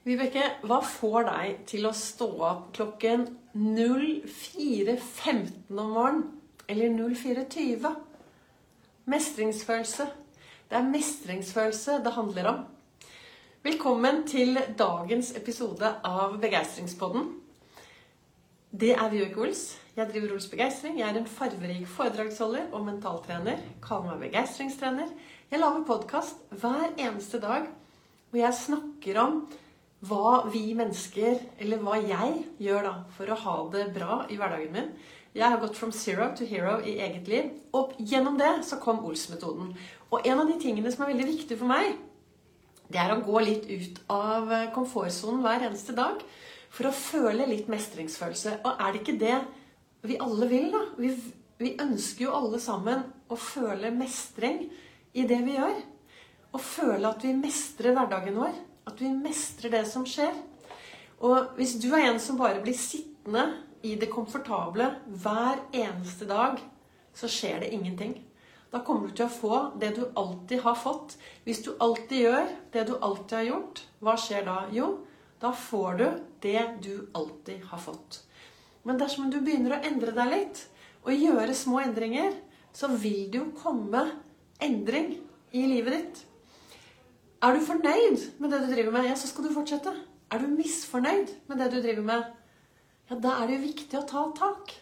Vibeke, hva får deg til å stå opp klokken 04.15 om morgenen? Eller 04.20? Mestringsfølelse. Det er mestringsfølelse det handler om. Velkommen til dagens episode av Begeistringspodden. Det er Vibeke Ols. Jeg driver Ols Begeistring. Jeg er en farverik foredragsholder og mentaltrener. Kaller meg begeistringstrener. Jeg lager podkast hver eneste dag hvor jeg snakker om hva vi mennesker, eller hva jeg gjør da, for å ha det bra i hverdagen min. Jeg har gått from zero to hero i eget liv. Og gjennom det så kom Ols-metoden. Og en av de tingene som er veldig viktig for meg, det er å gå litt ut av komfortsonen hver eneste dag for å føle litt mestringsfølelse. Og er det ikke det vi alle vil, da? Vi, vi ønsker jo alle sammen å føle mestring i det vi gjør. Å føle at vi mestrer hverdagen vår. At vi mestrer det som skjer. Og hvis du er en som bare blir sittende i det komfortable hver eneste dag, så skjer det ingenting. Da kommer du til å få det du alltid har fått. Hvis du alltid gjør det du alltid har gjort, hva skjer da? Jo, da får du det du alltid har fått. Men dersom du begynner å endre deg litt, og gjøre små endringer, så vil det jo komme endring i livet ditt. Er du fornøyd med det du driver med, ja, så skal du fortsette. Er du misfornøyd med det du driver med, ja, da er det jo viktig å ta tak.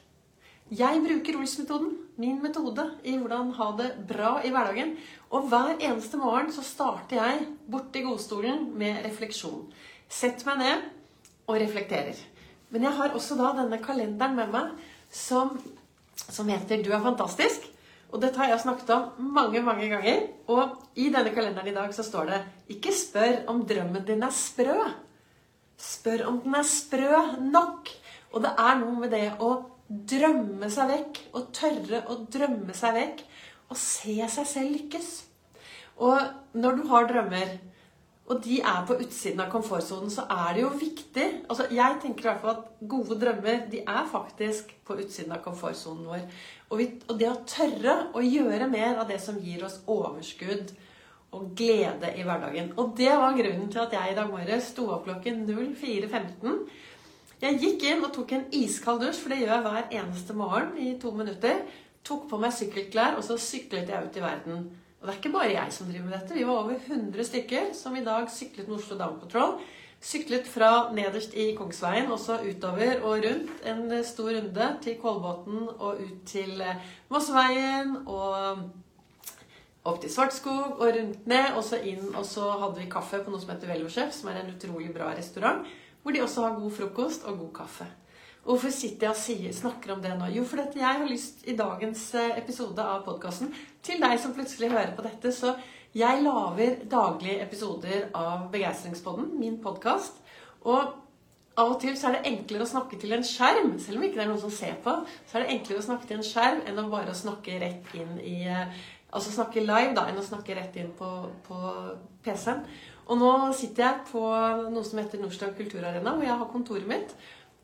Jeg bruker Ols-metoden, min metode, i hvordan ha det bra i hverdagen. Og hver eneste morgen så starter jeg borti godstolen med refleksjon. Setter meg ned og reflekterer. Men jeg har også da denne kalenderen med meg som, som heter 'Du er fantastisk'. Og dette har jeg snakket om mange mange ganger. Og i denne kalenderen i dag så står det Ikke spør om drømmen din er sprø. Spør om den er sprø nok. Og det er noe med det å drømme seg vekk, og tørre å drømme seg vekk, og se seg selv lykkes. Og når du har drømmer, og de er på utsiden av komfortsonen, så er det jo viktig altså Jeg tenker i hvert fall at gode drømmer de er faktisk på utsiden av komfortsonen vår. Og, vi, og, det å tørre å gjøre mer av det som gir oss overskudd og glede i hverdagen. Og det var grunnen til at jeg i dag morges sto opp klokken 04.15. Jeg gikk inn og tok en iskald dusj, for det gjør jeg hver eneste morgen i to minutter. Tok på meg sykkelklær, og så syklet jeg ut i verden. Og det er ikke bare jeg som driver med dette. Vi var over 100 stykker som i dag syklet med Oslo Down Patrol. Syklet fra nederst i Kongsveien og så utover og rundt en stor runde til Kolbotn og ut til eh, Mosseveien og opp til Svartskog og rundt ned, og så inn. Og så hadde vi kaffe på noe som heter Velochef, som er en utrolig bra restaurant, hvor de også har god frokost og god kaffe. Hvorfor sitter jeg og sier, snakker om det nå? Jo, fordi jeg har lyst i dagens eh, episode av podkasten til deg som plutselig hører på dette. Så jeg lager daglige episoder av Begeistringspodden, min podkast. Og av og til så er det enklere å snakke til en skjerm, selv om ikke det er noen som ser på. Så er det enklere å snakke til en skjerm enn å bare snakke rett inn i eh, Altså snakke live da, enn å snakke rett inn på, på PC-en. Og nå sitter jeg på noe som heter Nordstrand kulturarena, hvor jeg har kontoret mitt.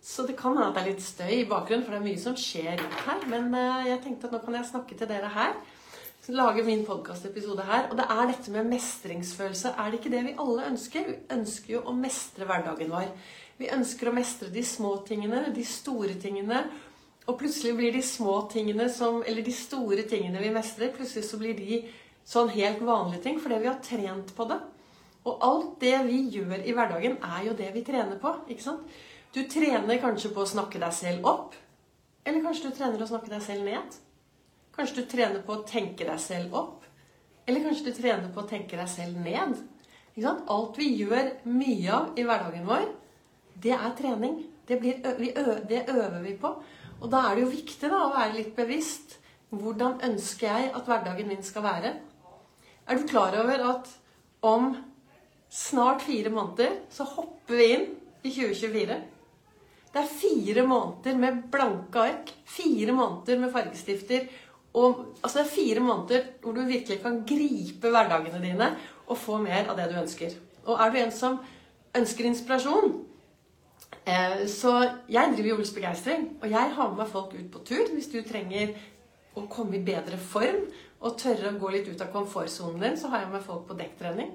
Så det kan hende at det er litt støy i bakgrunnen, for det er mye som skjer her. Men eh, jeg tenkte at nå kan jeg snakke til dere her. Lage min podkastepisode her. Og det er dette med mestringsfølelse. Er det ikke det vi alle ønsker? Vi ønsker jo å mestre hverdagen vår. Vi ønsker å mestre de små tingene, de store tingene. Og plutselig blir de små tingene som Eller de store tingene vi mestrer, plutselig så blir de sånn helt vanlige ting fordi vi har trent på det. Og alt det vi gjør i hverdagen, er jo det vi trener på. ikke sant? Du trener kanskje på å snakke deg selv opp. Eller kanskje du trener å snakke deg selv ned. Kanskje du trener på å tenke deg selv opp. Eller kanskje du trener på å tenke deg selv ned. Alt vi gjør mye av i hverdagen vår, det er trening. Det, det, øver vi på. Og da er det jo viktig da, å være litt bevisst. Hvordan ønsker jeg at hverdagen min skal være? Er du klar over at om snart fire måneder så hopper vi inn i 2024? Det er fire måneder med blanke ark. Fire måneder med fargestifter. Og, altså det er fire måneder hvor du virkelig kan gripe hverdagene dine og få mer av det du ønsker. Og er du en som ønsker inspirasjon eh, Så jeg driver Julesbegeistring, og jeg har med meg folk ut på tur hvis du trenger å komme i bedre form og tørre å gå litt ut av komfortsonen din, så har jeg med folk på dekktrening.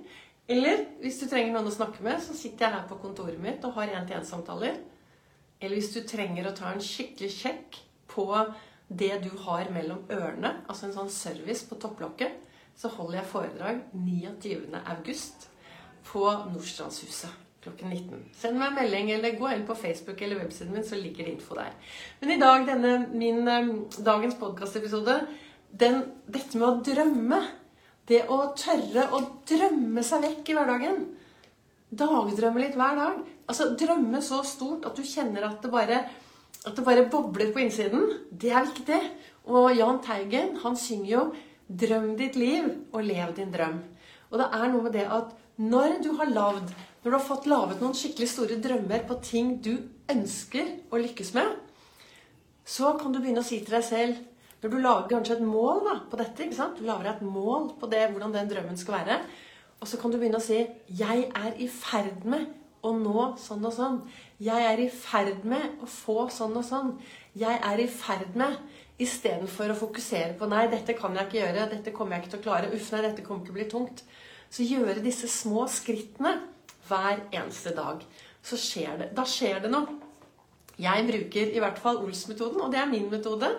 Eller hvis du trenger noen å snakke med, så sitter jeg her på kontoret mitt og har én-til-én-samtaler. Eller hvis du trenger å ta en skikkelig sjekk på det du har mellom ørene, altså en sånn service på topplokket, så holder jeg foredrag 29. august på Nordstrandshuset klokken 19. Send meg en melding, eller gå inn på Facebook eller websiden min, så ligger det info der. Men i dag, denne min um, dagens podkastepisode, dette med å drømme Det å tørre å drømme seg vekk i hverdagen. Dagdrømme litt hver dag. Altså drømme så stort at du kjenner at det bare, at det bare bobler på innsiden. Det er viktig. Og Jahn Teigen, han synger jo 'Drøm ditt liv og lev din drøm'. Og det er noe med det at når du har lagd når du har fått laget noen skikkelig store drømmer på ting du ønsker å lykkes med, så kan du begynne å si til deg selv Når du lager kanskje et mål da, på dette ikke sant? Du lager et mål på det, hvordan den drømmen skal være. Og så kan du begynne å si 'Jeg er i ferd med å nå sånn og sånn'. 'Jeg er i ferd med å få sånn og sånn'. 'Jeg er i ferd med' Istedenfor å fokusere på 'Nei, dette kan jeg ikke gjøre. Dette kommer jeg ikke til å klare. Uff, nei, dette kommer ikke til å bli tungt'. Så gjøre disse små skrittene hver eneste dag. Så skjer det. Da skjer det noe. Jeg bruker i hvert fall Ols-metoden, og det er min metode.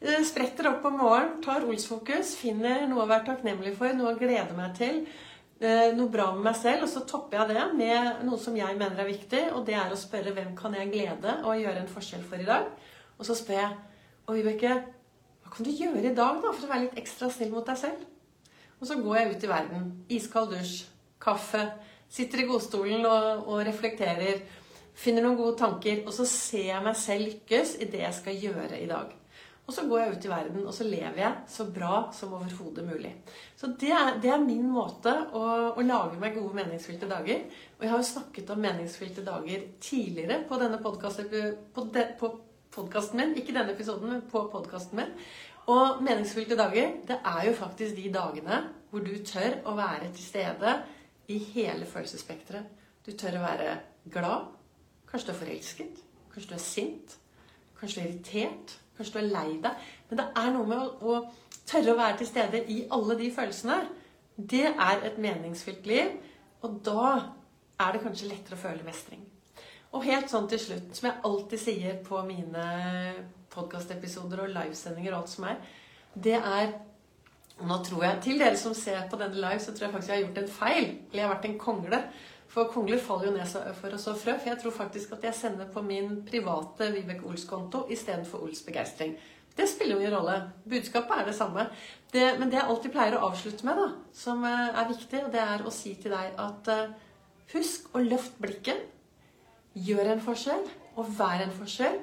Eh, spretter opp om morgenen, tar Ols-fokus, finner noe å være takknemlig for, noe å glede meg til, noe bra med meg selv, og så topper jeg det med noe som jeg mener er viktig, og det er å spørre hvem kan jeg glede og gjøre en forskjell for i dag. Og så spør jeg Og Vibeke, hva kan du gjøre i dag da, for å være litt ekstra snill mot deg selv? Og så går jeg ut i verden. Iskald dusj, kaffe, Sitter i godstolen og, og reflekterer. Finner noen gode tanker. Og så ser jeg meg selv lykkes i det jeg skal gjøre i dag. Og så går jeg ut i verden, og så lever jeg så bra som overhodet mulig. Så det er, det er, min måte å, å, lage meg gode, meningsfylte dager. Og jeg har jo snakket om meningsfylte dager tidligere på denne podkasten min. Ikke denne episoden, men på podkasten min. Og meningsfylte dager, det er jo faktisk de dagene hvor du tør å være til stede i hele følelsesspekteret. Du tør å være glad. Kanskje du er forelsket. Kanskje du er sint. Kanskje du er irritert. Kanskje du er lei deg. Men det er noe med å, å tørre å være til stede i alle de følelsene. Det er et meningsfylt liv. Og da er det kanskje lettere å føle mestring. Og helt sånn til slutt, som jeg alltid sier på mine podkastepisoder og livesendinger og alt som er, det er nå tror jeg, Til dere som ser på denne live, så tror jeg faktisk jeg har gjort en feil. Eller jeg har vært en kongle. For kongler faller jo ned for å så frø. For jeg tror faktisk at jeg sender på min private Vibeke Ols-konto istedenfor Ols begeistring. Det spiller jo ingen rolle. Budskapet er det samme. Det, men det jeg alltid pleier å avslutte med, da, som eh, er viktig, det er å si til deg at uh, husk å løfte blikket. Gjør en forskjell, og vær en forskjell.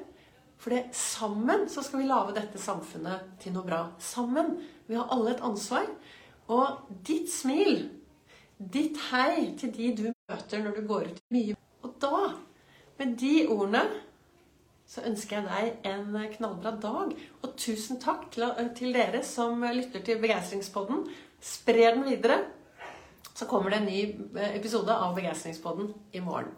For det, sammen så skal vi lage dette samfunnet til noe bra. Sammen. Vi har alle et ansvar. Og ditt smil, ditt hei til de du møter når du går ut mye Og da, med de ordene, så ønsker jeg deg en knallbra dag. Og tusen takk til, til dere som lytter til Begeistringspodden. Sprer den videre. Så kommer det en ny episode av Begeistringspodden i morgen.